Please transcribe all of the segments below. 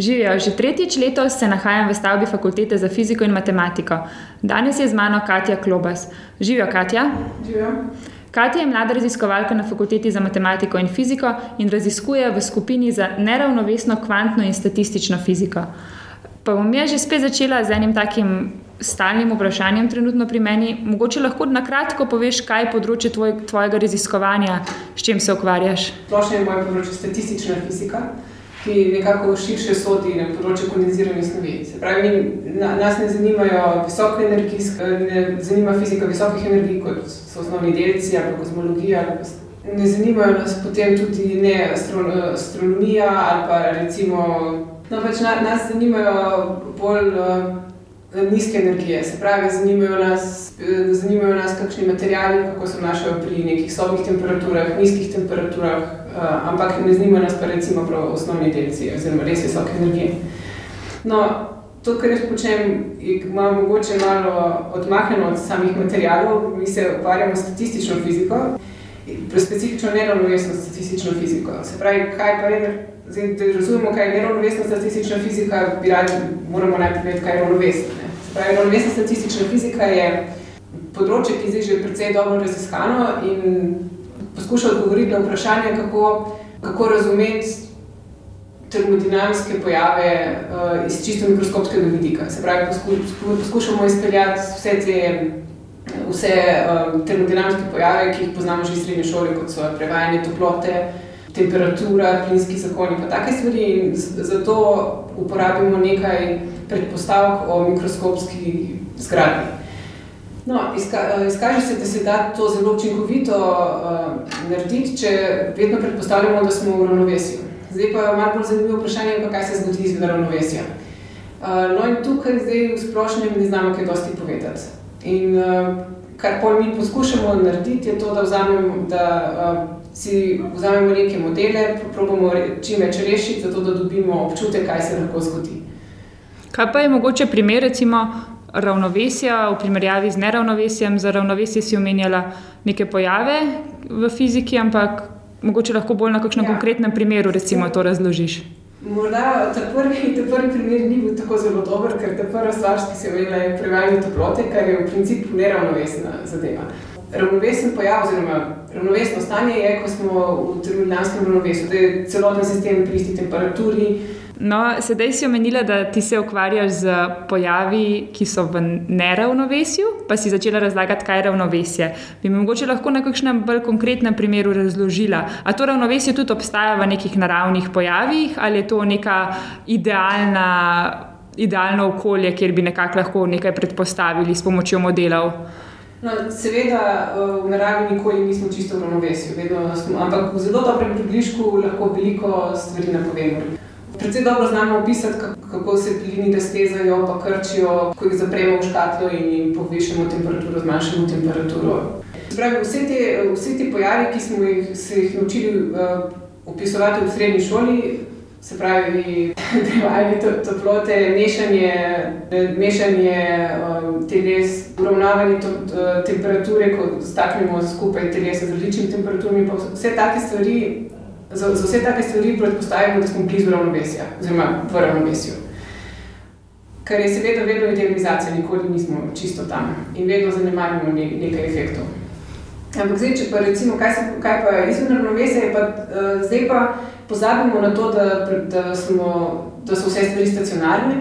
Živijo, že tretjič letos se nahajam v stavbi fakultete za fiziko in matematiko. Danes je z mano Katja Klobas. Živijo, Katja. Živijo. Katja je mlada raziskovalka na fakulteti za matematiko in fiziko in raziskuje v skupini za neravnovesno kvantno in statistično fiziko. Pa bom jaz že spet začela z enim takim stalnim vprašanjem, trenutno pri meni. Mogoče lahko na kratko poveš, kaj je področje tvoj, tvojega raziskovanja, s čim se ukvarjaš. Splošno je moje področje statistična fizika ki nekako širše sodi na področje kondenziranih snovi. Se pravi, na, nas ne zanimajo visoke energijske, ne zanima fizika visokih energij, kot so osnovni delci ali kozmologija. Ne zanimajo nas potem tudi ne astro, astronomija ali pa recimo. No, pač na, nas zanimajo bolj uh, nizke energije, se pravi, zanimajo nas, zanimajo nas kakšni materiali, kako se obnašajo pri nekih sobnih temperaturah, nizkih temperaturah, uh, ampak ne zanimajo nas pa recimo prav osnovni delci, oziroma res visoke energije. No, to, kar jaz počnem, ima mogoče malo odmaknjeno od samih materijalov, mi se ukvarjamo s statistično fiziko, specifično neravnovesno statistično fiziko. Se pravi, kaj pa je, zdaj, da razumemo, kaj je neravnovesna statistična fizika, bi radi, moramo najprej vedeti, kaj je ravnovesna. Se pravi, ravnovesna statistična fizika je področje, ki je zdaj že precej dobro raziskano in poskušal odgovoriti na vprašanje, kako, kako razumeti termodinamske pojave uh, iz čisto mikroskopskega vidika. Se pravi, poskušamo izpeljati vse te vse, um, termodinamske pojave, ki jih poznamo že iz srednje šole, kot so prevajanje toplote, temperatura, plinski zakoni in take stvari. In zato uporabimo nekaj predpostavk o mikroskopski zgradbi. No, izka, eh, izkaže se, da se da to zelo učinkovito uh, narediti, če vedno predpostavljamo, da smo v ravnovesju. Zdaj pa je malo bolj zanimivo vprašanje, pa kaj se zgodi iz ravnovesja. Uh, no, in tukaj zdaj v splošnem ne znamo kaj dosti povedati. In uh, kar pol mi poskušamo narediti, je to, da, vzamem, da uh, si vzamemo neke modele, probamo čim več rešiti, zato da dobimo občutek, kaj se lahko zgodi. Kaj pa je mogoče primer, recimo, ravnovesja v primerjavi z neravnovesjem. Za ravnovesje si omenjala neke pojave v fiziki, ampak mogoče lahko bolj na kakšnem ja. konkretnem primeru recimo, to razložiš. Morda ta prvi, ta prvi primer ni bil tako zelo dober, ker ta prva stvar, ki se je imela, je prevajanje toplote, kar je v principu neravnovesna zadeva. Ravnovesen pojav, oziroma ravnovesno stanje je, ko smo v terminalskem ravnovesju, da je celoten sistem pri isti temperaturi, No, sedaj si omenila, da ti se ukvarjaš z pojavi, ki so v neravnovesju, pa si začela razlagati, kaj je ravnovesje. Bi mi mogoče lahko na kakšnem bolj konkretnem primeru razložila, ali to ravnovesje tudi obstaja v nekih naravnih pojavih, ali je to neka idealna, idealno okolje, kjer bi nekako lahko nekaj predpostavili s pomočjo modelov. No, seveda, v naravi nikoli nismo čisto v ravnovesju, smo, ampak v zelo dobrem približku lahko veliko stvari napovemo. Predvsej dobro znamo opisati, kako se plini raztezajo, pa krčijo, ko jih zapremo v škatlo in jim povišamo temperaturo, zmanjšamo temperaturo. Pravi, vse, te, vse te pojavi, ki smo jih, se jih naučili uh, opisovati v srednji šoli, se pravi, prevajanje toplote, mešanje, mešanje uh, teles, uravnavanje to, uh, temperature, ko staknemo skupaj telesa z različnimi temperaturami, vse take stvari za, za vse take stvari predpostavimo, da smo blizu ravnovesja, oziroma v ravnovesju. Kar je seveda vedno idealizacija, nikoli nismo čisto tam in vedno zanemarjamo ne, nekaj efektov. Ampak zdaj, če pa recimo, kaj, se, kaj pa je izven ravnovesja, pa uh, zdaj pa pozabimo na to, da, da, smo, da so vse stvari stacionarne,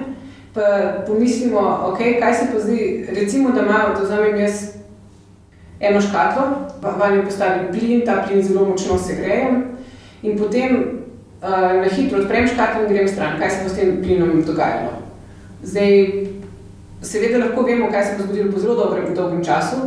pa pomislimo, okay, kaj se pa zdaj, recimo, da imajo, da vzamem jaz eno škatlo, vanjo postavim plin, ta plin zelo močno se greje, in potem uh, na hitro odprem škatlo in grem stran, kaj se bo s tem plinom dogajalo. Zdaj, seveda lahko vemo, kaj se bo zgodilo po zelo dobrem in dolgem času.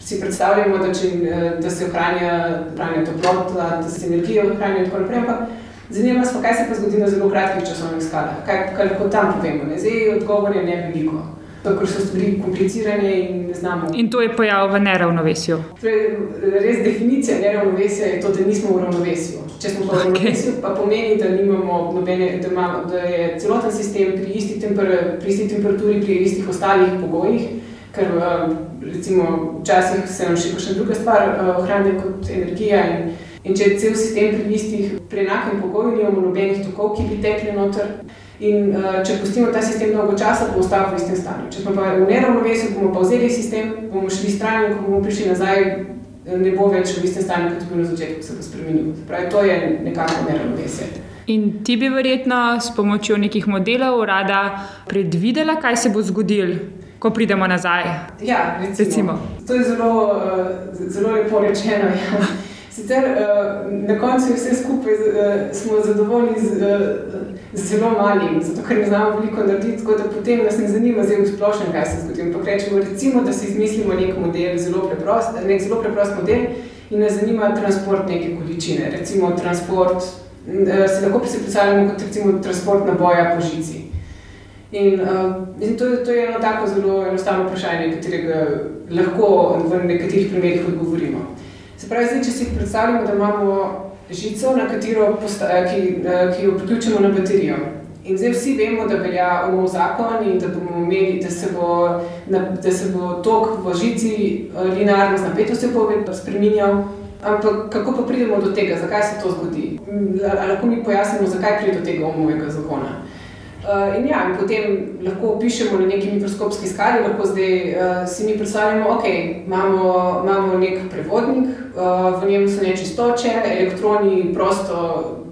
Si predstavljamo, da, če, eh, da se ohranja, toplota, da se energija ohranja in tako naprej. Zanima nas pa, kaj se pa zgodi na zelo kratkih časovnih skalah, kaj, kaj lahko tam povemo. Ne? Zdaj, odgovor je ne veliko ker so stvari komplicirane in ne znamo. In to je pojav v neravnovesju. Torej, res definicija neravnovesja je to, da nismo v ravnovesju. Če smo v ravnovesju, okay. pa pomeni, da, nobene, da, imamo, da je celoten sistem pri isti, temper, pri isti temperaturi, pri istih ostalih pogojih. Ker eh, recimo, včasih se nam še kakšna druga stvar eh, ohranja kot energija. In, in če je cel sistem pri istih, pri enakem pogoju, nimamo nobenih tokov, ki bi tekli noter. In uh, če pustimo ta sistem dolgo časa, bo ostal v istem stanju. Če smo pa v neravnovesju, bomo pa vzeli sistem, bomo šli stran in ko bomo prišli nazaj, ne bo več v istem stanju, kot je bil na začetku, se bo spremenil. Pravi, to je nekako neravnovesje. In ti bi verjetno s pomočjo nekih modelov rada predvidela, kaj se bo zgodilo, ko pridemo nazaj. Ja, recimo. recimo. To je zelo, uh, zelo lepo rečeno. Ja. Sicer uh, na koncu vse skupaj uh, smo zadovoljni z, uh, z zelo malim, zato ker ne znamo veliko narediti, tako da potem nas ne zanima zelo splošno, kaj se zgodi. Ampak rečemo, recimo, da si izmislimo nek model, zelo preprost, nek zelo preprost model in nas zanima transport neke količine. Recimo transport, se lahko si predstavljamo kot recimo transport naboja po žici. In, in to, to je eno tako zelo enostavno vprašanje, katerega lahko v nekaterih primerih odgovorimo. Se pravi, zdaj, če si predstavljamo, da imamo žico, posta, eh, ki, eh, ki jo priključimo na baterijo. In zdaj vsi vemo, da velja umov zakon in da, imeli, da, se bo, da se bo tok v žici eh, linearno z napetostjo spremenjal. Ampak kako pa pridemo do tega, zakaj se to zgodi? Ali lahko mi pojasnimo, zakaj pride do tega umovega zakona? Uh, in ja, in potem lahko opišemo na neki mikroskopski skali, lahko zdaj uh, si mi predstavljamo, da okay, imamo, imamo nek prevodnik, uh, v njem so nečistoče, elektroni prosto,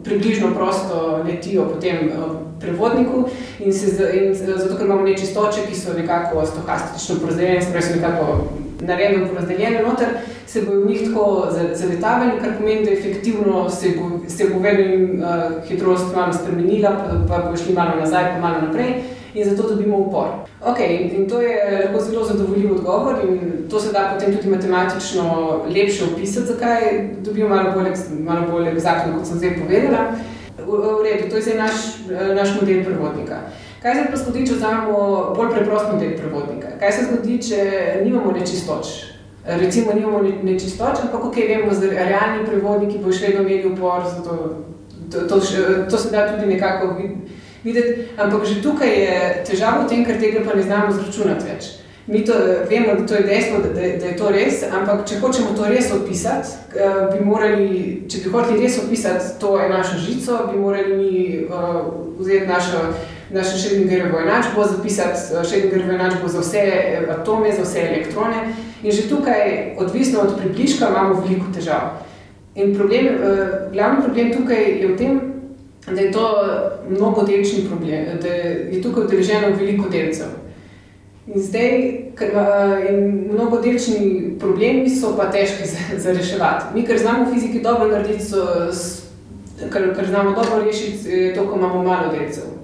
približno prosto letijo po tem uh, prevodniku, in, se, in zato ker imamo nečistoče, ki so nekako stohastično porazdeljene, se pravi, nekako narejeno porazdeljene noter se bojo v njih tako zaletavali, kar pomeni, da efektivno se bo, se bo vedno uh, hitrost malo spremenila, pa, pa bo šli malo nazaj, pa malo naprej in zato dobimo upor. Okay, in, to je lahko zelo zadovoljiv odgovor in to se da potem tudi matematično lepše opisati, zakaj dobimo malo bolj, malo bolj egzaktno, kot sem zdaj povedala. V, v redu, to je zdaj naš, naš model prevodnika. Kaj se pa zgodi, če vzamemo bolj preprost model prevodnika? Kaj se zgodi, če nimamo nečistoč? recimo, nimamo nečistoč, ampak ok, vemo, da realni prevodniki bo še vedno imeli upor, zato to, to, to se da tudi nekako videti. Ampak že tukaj je težava v tem, ker tega pa ne znamo zračunati več. Mi to vemo, da to je dejstvo, da, da je to res, ampak če hočemo to res opisati, bi morali, če bi hoteli res opisati to našo žico, bi morali mi uh, vzeti našo, našo Schrödingerjevo enačbo, zapisati Schrödingerjevo enačbo za vse atome, za vse elektrone. In že tukaj, odvisno od približka, imamo veliko težav. In problem, uh, glavni problem tukaj je v tem, da je to mnogodelčni problem, da je tukaj udeleženo veliko delcev. In zdaj, ker uh, mnogodelčni problemi so pa težki za, za reševati. Mi, ker znamo v fiziki dobro narediti, so, kar, kar znamo dobro rešiti, to, ko imamo malo delcev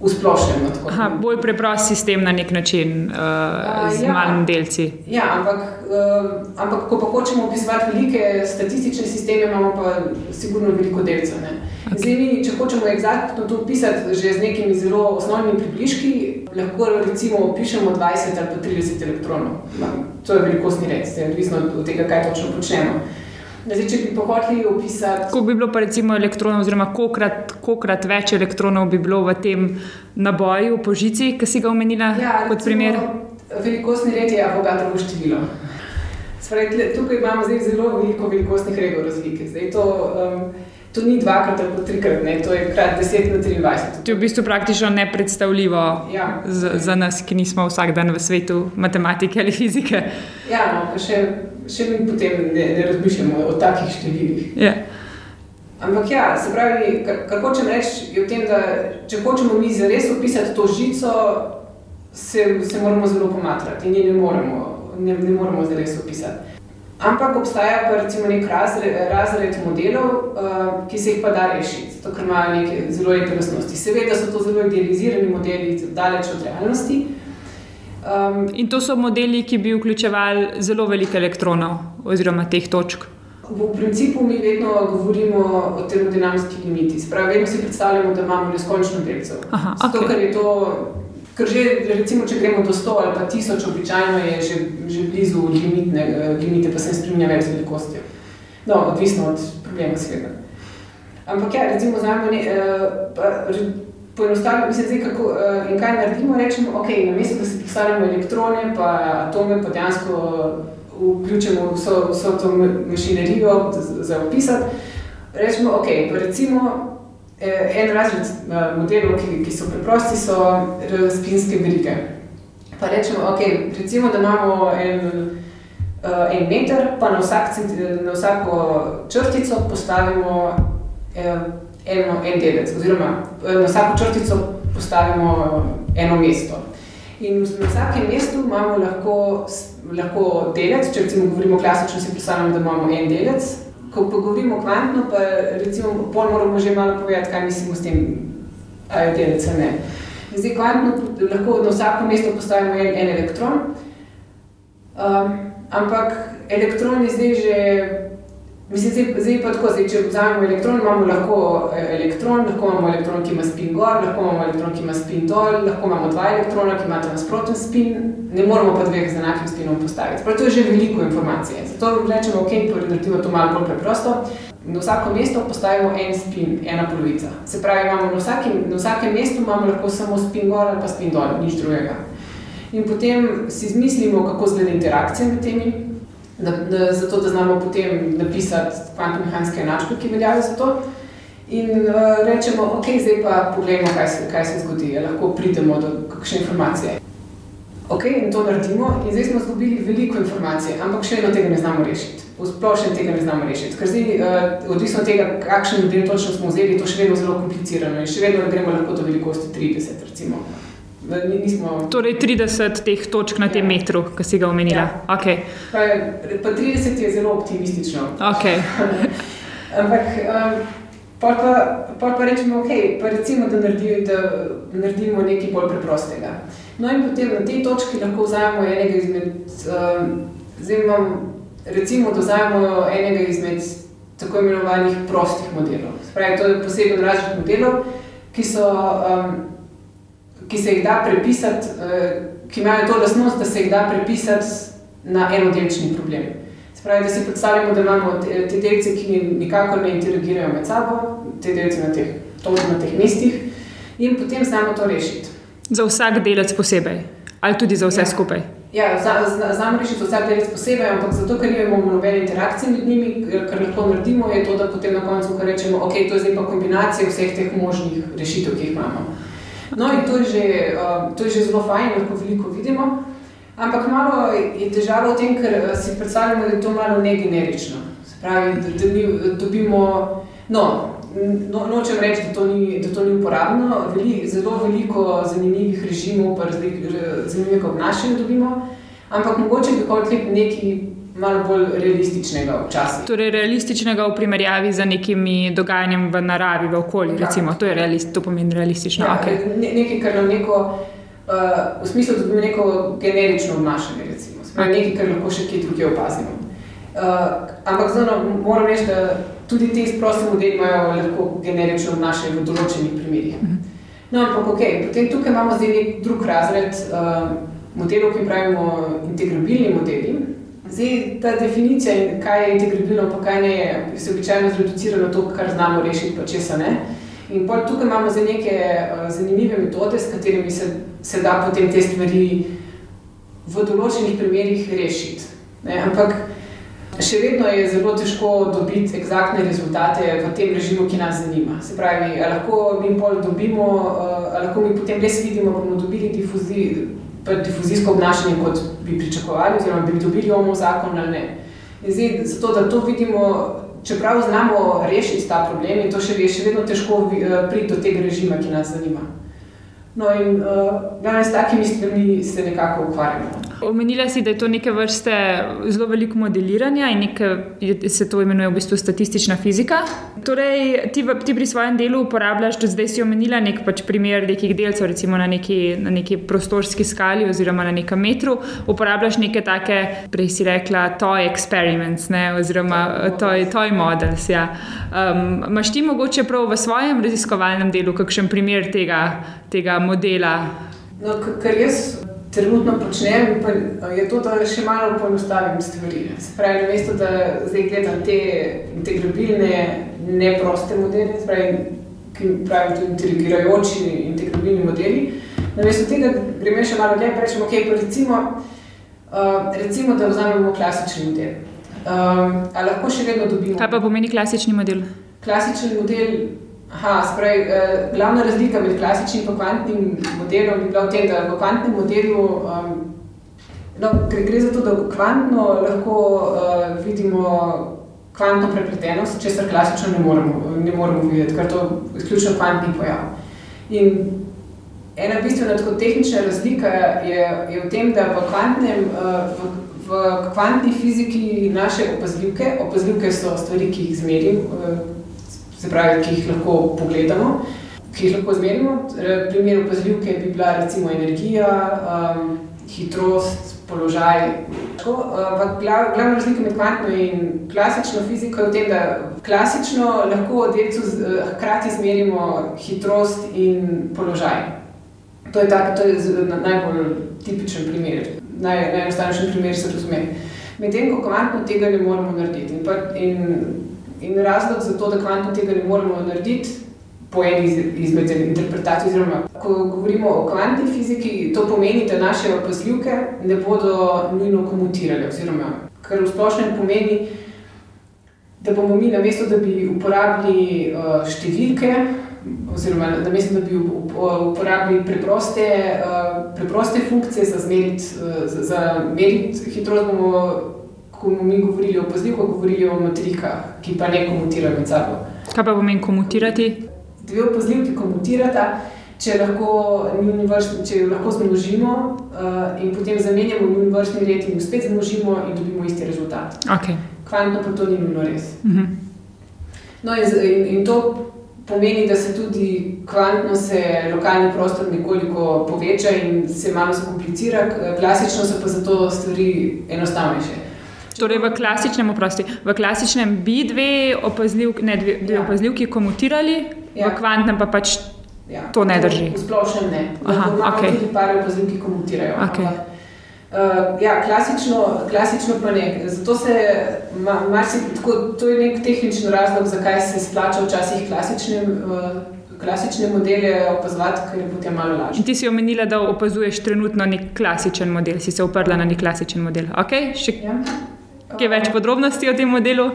v splošnem. No, Aha, bolj preprost sistem na nek način, uh, z ja. malimi delci. Ja, ampak, uh, ampak ko pa hočemo opisovati velike statistične sisteme, imamo pa sigurno veliko delcev. Okay. Zdaj, mi, če hočemo eksaktno to opisati že z nekimi zelo osnovnimi približki, lahko recimo opišemo 20 ali 30 elektronov. To je velikostni red, odvisno od tega, kaj točno počnemo. Zdaj, če bi pohoteli opisati. Kako bi bilo, pa recimo, elektronov, oziroma kolikrat več elektronov bi bilo v tem naboju po žici, ki si ga omenila ja, kot primer? Velikostni red je avogadrovo število. Spravi, tukaj imamo zelo veliko velikostnih redov razlike. Zdaj, to, um, To ni dvakrat ali trikrat, ne, to je krat 10 na 23. To je v bistvu praktično nepredstavljivo ja. za, za nas, ki nismo vsak dan v svetu matematike ali fizike. Ja, no, pa še, še mi potem ne, ne razmišljamo o takih številih. Ja. Ampak ja, se pravi, kar hočem reči, je v tem, da če hočemo mi zares opisati to žico, se, se moramo zelo pomatrati in je ne moremo, ne, ne moremo zares opisati. Ampak obstaja pa recimo nek razred, razred modelov, uh, ki se jih pa da rešiti, zato ker imajo neke zelo lepe lastnosti. Seveda so to zelo idealizirani modeli, daleč od realnosti. Um, In to so modeli, ki bi vključevali zelo veliko elektronov oziroma teh točk. V principu mi vedno govorimo o termodinamski limiti. Spravi, vedno si predstavljamo, da imamo neskončno delcev. Aha, zato, okay. ker je to Ker že, recimo, če gremo do 100 ali pa 1000, običajno je že, že blizu limitne, limite, pa se ne spremenja več z velikostjo. No, odvisno od problema, seveda. Ampak ja, recimo, znamo, ne, uh, poenostavljamo, mislim, zdaj, kako uh, in kaj naredimo, rečemo, ok, na mesto, da si predstavljamo elektrone, pa atome, pa dejansko vključimo vso, vso to mašinerijo za opisati, rečemo, ok, pa recimo, En razred modelov, ki, ki so preprosti, so spinske verige. Pa rečemo, okay, recimo, da imamo en, en meter, pa na, vsak, na vsako črtico postavimo eno, en delec, oziroma na vsako črtico postavimo eno mesto. In na vsakem mestu imamo lahko, lahko delec, če recimo govorimo klasično, si predstavljamo, da imamo en delec, ko pa govorimo kvantno, pa recimo, pol moramo že malo povedati, kaj mislimo s tem, ali je delec ali ne. Zdaj, kvantno lahko na vsako mesto postavimo en, en elektron, um, ampak elektron je zdaj že, mislim, zdaj, zdaj pa tako, zdaj, če vzamemo elektron, imamo lahko e, elektron, lahko imamo elektron, ki ima spin gor, lahko imamo elektron, ki ima spin dol, lahko imamo dva elektrona, ki imata nasproten spin, ne moramo pa dveh z enakim spinom postaviti. Prav to je že veliko informacije. Zato rečemo, ok, naredimo to malo bolj preprosto. Na vsako mesto postavimo en spin, ena polovica. Se pravi, imamo na, vsakim, na vsakem mestu imamo lahko samo spin gor ali pa spin dol, nič drugega. In potem si izmislimo, kako zgleda interakcija med temi, da, da, zato da znamo potem napisati kvantno-mehanske enačbe, ki veljajo za to. In uh, rečemo, ok, zdaj pa poglejmo, kaj se, kaj se zgodi, ja, lahko pridemo do kakšne informacije. Ok, in to naredimo, in zdaj smo dobili veliko informacij, ampak še vedno tega ne znamo rešiti. V splošnem tega ne znamo rešiti. Ker zdaj, uh, odvisno od tega, kakšen model točno smo vzeli, to še vedno zelo komplicirano in še vedno gremo lahko do velikosti 30, recimo. Nismo... Torej 30 teh točk na tem ja. metru, ki si ga omenila. Ja. Okay. Pa, pa 30 je zelo optimistično. Okay. ampak. Um, Pa pa, pa, pa rečemo, okay, pa recimo, da, naredi, da naredimo nekaj bolj preprostega. No, in potem na tej točki lahko vzamemo enega izmed, um, zdaj imam, recimo, da vzamemo enega izmed tako imenovanih prostih modelov. Spravi, to je poseben razred modelov, ki, so, um, ki se jih da prepisati, uh, ki imajo to lasnost, da se jih da prepisati na enodelčni problem. Spravi, da si predstavljamo, da imamo te, te delce, ki nikakor ne interagirajo med sabo, te delce na teh, na teh mestih, in potem znamo to rešiti. Za vsak delec posebej, ali tudi za vse ja. skupaj. Ja, znamo rešiti vsak delec posebej, ampak zato, ker nimamo nobene interakcije med njimi, kar lahko naredimo, je to, da potem na koncu rečemo, ok, to je zdaj pa kombinacija vseh teh možnih rešitev, ki jih imamo. No, in to je že, uh, to je že zelo fajn, lahko veliko vidimo. Ampak malo je težava v tem, ker si predstavljamo, da je to malo negenerično. Se pravi, da, da mi dobimo. No, no, nočem reči, da to ni, da to ni uporabno. Veli, zelo veliko zanimivih režimov, pa zanimivih obnašanj dobimo, ampak mogoče bi hoteli nekaj malo bolj realističnega včasih. Torej, realističnega v primerjavi z nekimi dogajanjem v naravi, v okolju. Recimo, to, realist, to pomeni realistično. Ja, okay. ne, nekaj, kar nam neko, uh, v smislu, da dobimo neko generično obnašanje, recimo, okay. nekaj, kar lahko še kje drugje opazimo. Uh, ampak zelo moram reči, da tudi ti sprosti modeli imajo lahko generično obnašanje v določenih primerih. Mhm. No, ampak ok, potem tukaj imamo zdaj nek drug razred uh, modelov, ki pravimo integrabilni modeli. Zdaj ta definicija, kaj je integrabilno, pa kaj ne je, se običajno zreducira na to, kar znamo rešiti, pa česa ne. In tukaj imamo zdaj neke uh, zanimive metode, s katerimi se, se da potem te stvari v določenih primerih rešiti. Ne? Ampak Še vedno je zelo težko dobiti eksaktne rezultate v tem režimu, ki nas zanima. Se pravi, lahko mi pol dobimo, ali lahko mi potem res vidimo, bomo dobili difuzi, difuzijsko obnašanje, kot bi pričakovali, oziroma bi dobili omo zakon ali ne. Zdaj, zato, da to vidimo, čeprav znamo rešiti ta problem, in to še, je še vedno težko eh, priti do tega režima, ki nas zanima. No, in uh, s takimi stvarmi se nekako ukvarjamo. Omenila si, da je to neke vrste zelo veliko modeliranja in nekaj, se to imenuje v bistvu statistična fizika. Torej, ti, ti pri svojem delu uporabljaš, da zdaj si omenila nek pač primer nekih delcev, recimo na neki, na neki prostorski skali oziroma na nekem metru, uporabljaš neke take, prej si rekla, toy experiments ne, oziroma toy, toy models. Ja. Um, maš ti mogoče prav v svojem raziskovalnem delu kakšen primer tega? tega modela? No, kar jaz trenutno počnem, je to, da še malo poenostavim stvari. Spravi, na mesto, da zdaj gledam te integrabilne, neproste modele, spravi, ki pravijo tudi integrirajoči integrabilni modeli. Na mesto tega gremo še malo dlje in rečemo, okay, recimo, uh, recimo, da vzamemo klasični model. Um, ali lahko še vedno dobimo? Kaj pa pomeni klasični model? Klasični model Aha, sprej, eh, glavna razlika med klasičnim in kvantnim modelom je bila v tem, da v kvantnem modelu um, no, gre, gre za to, da kvantno lahko uh, vidimo kvantno prepletenost, česar klasično ne moremo, ne moremo videti, ker to je izključno kvantni pojav. In ena bistvena tako tehnična razlika je, je v tem, da v, kvantnem, uh, v, v kvantni fiziki naše opazljivke, opazljivke so stvari, ki jih zmerim, uh, se pravi, ki jih lahko pogledamo, ki jih lahko zmerimo. Primer opazljivke bi bila recimo energija, um, hitrost, položaj. Ampak glavna razlika med kvantno in klasično fiziko je v tem, da klasično lahko delcu hkrati zmerimo hitrost in položaj. To je, tak, to je najbolj tipičen primer, naj, najenostavnejši primer se razume. Medtem ko kvantno tega ne moremo narediti. In, pa, in, in razlog za to, da kvantno tega ne moremo narediti, po eni izmed interpretacij. Oziroma, ko govorimo o kvantni fiziki, to pomeni, da naše opazljivke ne bodo nujno komutirale. Oziroma, kar v splošnem pomeni, da bomo mi, namesto da bi uporabili uh, številke, oziroma namesto da bi uporabili preproste, uh, preproste funkcije za meriti uh, merit hitrost, bomo, ko bomo mi govorili o opazljivkah, govorili o matrikah, ki pa ne komutirajo med sabo. Kaj pa pomeni komutirati? dve opazljivki komutirata, če lahko, vrstni, če lahko zmnožimo uh, in potem zamenjamo njihov vrstni red in spet zmnožimo in dobimo isti rezultat. Okay. Kvantno pa to ni nujno res. Uh mhm. -huh. No, in, in, in to pomeni, da se tudi kvantno se lokalni prostor nekoliko poveča in se malo zakomplicira, klasično so pa zato stvari enostavnejše. Torej, v klasičnem, oprosti, v klasičnem bi dve opazljivki, ne dve, dve ja. opazljivki komutirali, ja. v kvantnem pa pač ja. to ne drži. V splošnem ne. Aha, okay. Tudi par opazljivki komutirajo. Okay. Uh, ja, klasično, klasično pa ne. Zato se ma, marsi, tako, to je nek tehnični razlog, zakaj se splača včasih klasičnim. Uh, Klasične modele opazovati, ker je potem malo lažje. Ti si omenila, da opazuješ trenutno nek klasičen model, si se uprla na nek klasičen model. Okay, še ja. Kaj več podrobnosti o tem modelu?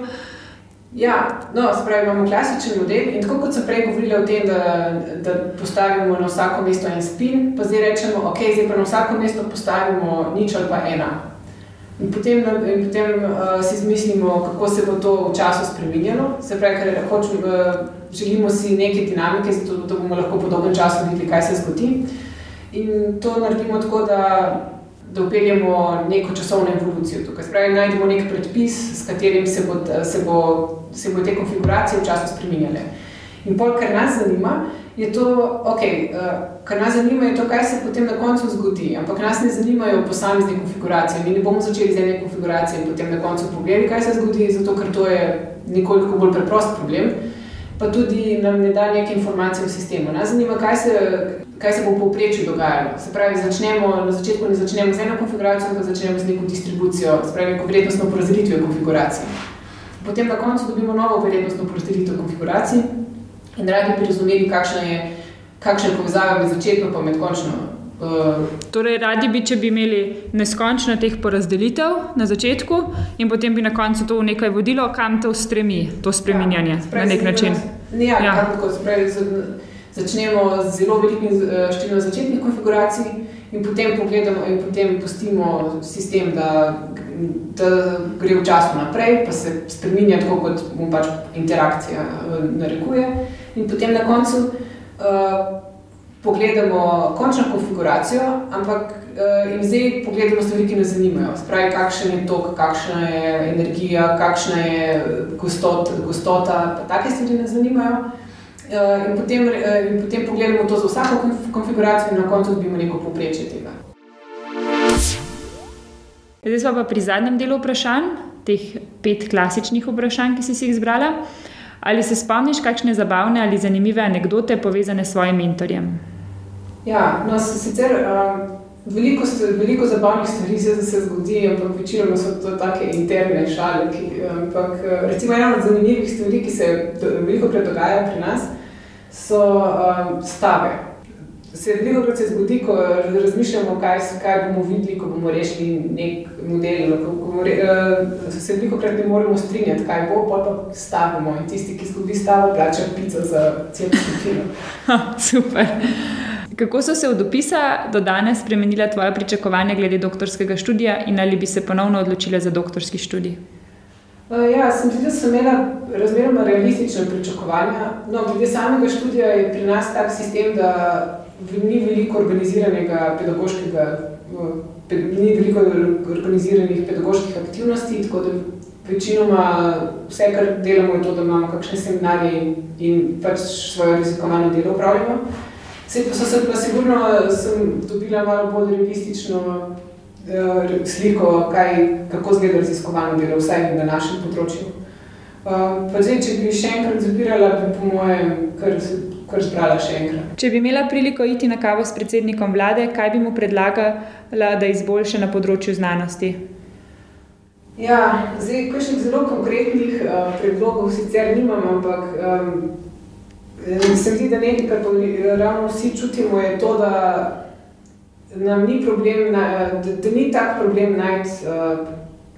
Ja, no, spravi, imamo klasičen model in tako kot sem prej govorila o tem, da, da postavimo na vsako mesto en spin, pa zdaj rečemo, ok, zdaj pa na vsako mesto postavimo nič ali pa ena. In potem, in potem uh, si izmislimo, kako se bo to v času spremenilo. Se pravi, ker hočemo, uh, želimo si neke dinamike, zato da bomo lahko po dolgem času videli, kaj se zgodi. In to naredimo tako, da da upeljemo neko časovno evolucijo. Tukaj spravi, najdemo nek predpis, s katerim se bo, se bo, se bo te konfiguracije v času spremenjale. In pol, kar nas zanima, je to, okay, uh, kar nas zanima, je to, kaj se potem na koncu zgodi. Ampak nas ne zanimajo posamezne konfiguracije. Mi ne bomo začeli z ene konfiguracije in potem na koncu pogledali, kaj se zgodi, zato ker to je nekoliko bolj preprost problem. Pa tudi nam ne da neke informacije v sistemu. Nas zanima, kaj se, kaj se bo v povprečju dogajalo. Se pravi, začnemo, na začetku ne začnemo z eno konfiguracijo, ampak začnemo z neko distribucijo, se pravi, vrednostno porazdelitvijo konfiguracij. Potem na koncu dobimo novo vrednostno porazdelitev konfiguracij in radi bi razumeli, kakšna je, kakšna je povezava med začetno in med končno. Uh, torej, radi bi, če bi imeli neskončno teh porazdelitev na začetku, in potem bi na koncu to nekaj vodilo, kam to stremi, to spreminjanje ja, na nek način. Ja, ja. Kako, spravi, začnemo z zelo velikim eh, številom začetnih konfiguracij in potem pogledamo in potem pustimo sistem, da, da gre v času naprej, pa se spremenja tako, kot mu pač interakcija eh, narekuje. In potem na koncu uh, pogledamo končno konfiguracijo, ampak uh, in zdaj pogledamo stvari, ki nas zanimajo. Spravi, kakšen je tok, kakšna je energija, kakšna je gostot, gostota, pa take stvari nas zanimajo. Eh, in potem, eh, in potem pogledamo to za vsako konfiguracijo, in na koncu dobimo neko povprečje tega. Zdaj smo pa pri zadnjem delu vprašanj, teh pet klasičnih vprašanj, ki si jih izbrala. Ali se spomniš kakšne zabavne ali zanimive anekdote povezane s svojim mentorjem? Ja, no, sicer um, veliko, veliko zabavnih stvari se, se zgodi, ampak večinoma so to take interne šale. Ki, ampak recimo ena od zanimivih stvari, ki se veliko krat dogaja pri nas, so um, stave. se veliko krat se zgodi, ko razmišljamo, kaj, kaj bomo videli, ko bomo rešili nek model. Ko, ko bomo, uh, se veliko krat ne moremo strinjati, kaj bo, pa pa stavimo. In tisti, ki izgubi stavo, plača pico za cel film. Super. Kako so se od opisa do danes spremenila tvoja pričakovanja glede doktorskega študija in ali bi se ponovno odločila za doktorski študij? Uh, ja, sem tudi sem imela razmeroma realistične pričakovanja. No, glede samega študija je pri nas tak sistem, da ni veliko organiziranega pedagoškega, ni veliko organiziranih pedagoških aktivnosti, tako da večinoma vse, kar delamo, je to, da imamo kakšne seminarje in, in pač svoje raziskovalno delo upravljamo. Se pa so se pa sigurno sem dobila malo bolj realistično uh, sliko, kaj, kako zgleda raziskovalno delo, vsaj na našem področju. Uh, pa zdaj, če bi še enkrat zabirala, bi po mojem kar kar zbrala še enkrat. Če bi imela priliko iti na kavo s predsednikom vlade, kaj bi mu predlagala, da izboljša na področju znanosti? Ja, zdaj, kakšnih zelo konkretnih uh, predlogov sicer nimam, ampak um, se mi zdi, da nekaj, kar ravno vsi čutimo, je to, da nam ni problem, na, da, da ni tak problem najti uh,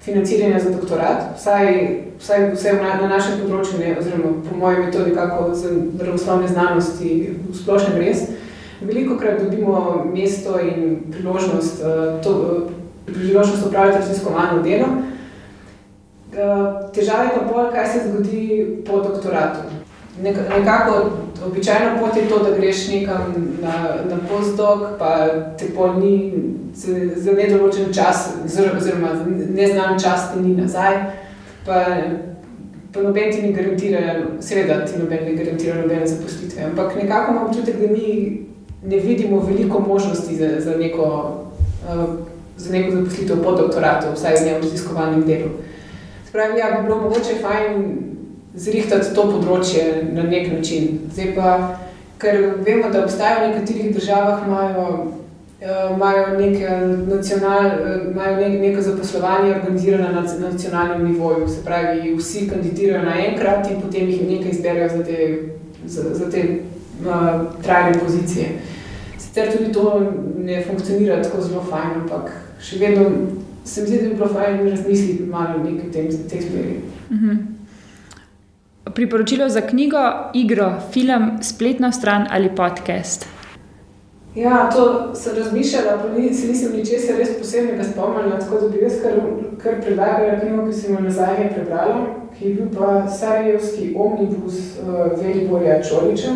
financiranja za doktorat, vsaj, vsaj, vsaj na, na našem področju, ne, oziroma po mojem metodi, kako za naravoslovne znanosti v splošnem res. Veliko krat dobimo mesto in priložnost, uh, to, uh, priložnost upravljati raziskovalno delo. Uh, težava je pa bolj, kaj se zgodi po doktoratu. Nek, nekako običajno pot je to, da greš nekam na, na postdoc, pa te pol ni za nedoločen čas, oziroma neznan čas ti ni nazaj. Pa, pa noben ti ne garantira, seveda ti noben ne garantira nobene zaposlitve. Ampak nekako imam občutek, da mi ne vidimo veliko možnosti za, za, neko, uh, za neko zaposlitev po doktoratu, vsaj v njem raziskovanem delu. Spravi, ja, bi bilo mogoče fajn zrihtati to področje na nek način. Zdaj pa, ker vemo, da obstajajo v nekaterih državah, imajo, uh, imajo, neke nacional, imajo nek, neko zaposlovanje organizirano na nacionalnem nivoju. Se pravi, vsi kandidirajo naenkrat in potem jih nekaj izberejo za te, za, za te uh, trajne pozicije. Sicer tudi to ne funkcionira tako zelo fajn, ampak še vedno se mi zdi, da bi bilo fajn razmisliti malo o tem, teh smeri. Mhm. Priporočilo za knjigo, igro, film, spletno stran ali podcast? Ja, to sem razmišljala, pa ni, se nisem ničesar res posebnega spomnila, tako da bi jaz kar, kar predlagala knjigo, ki sem jo nazaj prebrala, ki je bil pa Sarajevski omnibus uh, Veliborja Čoliča.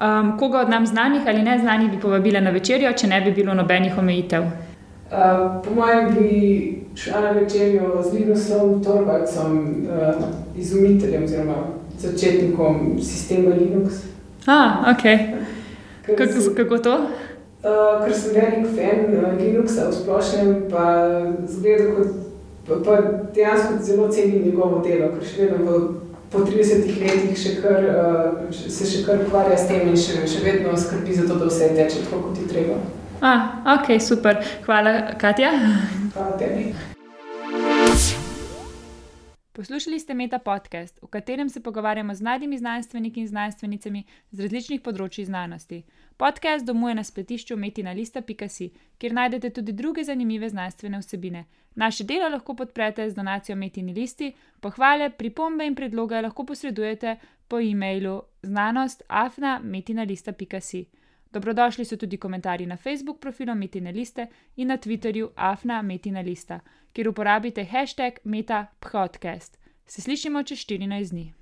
Um, koga od nam znanih ali neznanih bi povabila na večerjo, če ne bi bilo nobenih omejitev? Uh, po mojem bi šla na večerjo z Linusom Torvalcem, uh, izumiteljem oziroma začetnikom sistema Linux. Ah, ok. Kako, sem, kako to? Uh, ker sem velik fan uh, Linuxa v splošnem, pa zgleda kot pa, pa dejansko zelo cenim njegovo delo, ker še vedno po, po 30 letih še kar, uh, se še kar ukvarja s tem in še, še vedno skrbi za to, da vse teče tako, kot ti treba. Ah, ok, super. Hvala, Katja. Hvala tebi. Poslušali ste Meta podcast, v katerem se pogovarjamo z mladimi znanstveniki in znanstvenicami z različnih področji znanosti. Podcast domuje na spletišču metina.si, kjer najdete tudi druge zanimive znanstvene vsebine. Naše delo lahko podprete z donacijo Metini listi, pohvale, pripombe in predloge lahko posredujete po e-mailu znanost.afna.metina.si. Dobrodošli so tudi komentarji na Facebook profilu Metina Liste in na Twitterju Afna Metina Lista, kjer uporabite hashtag MetaPodcast. Se slišimo čez 14 dni.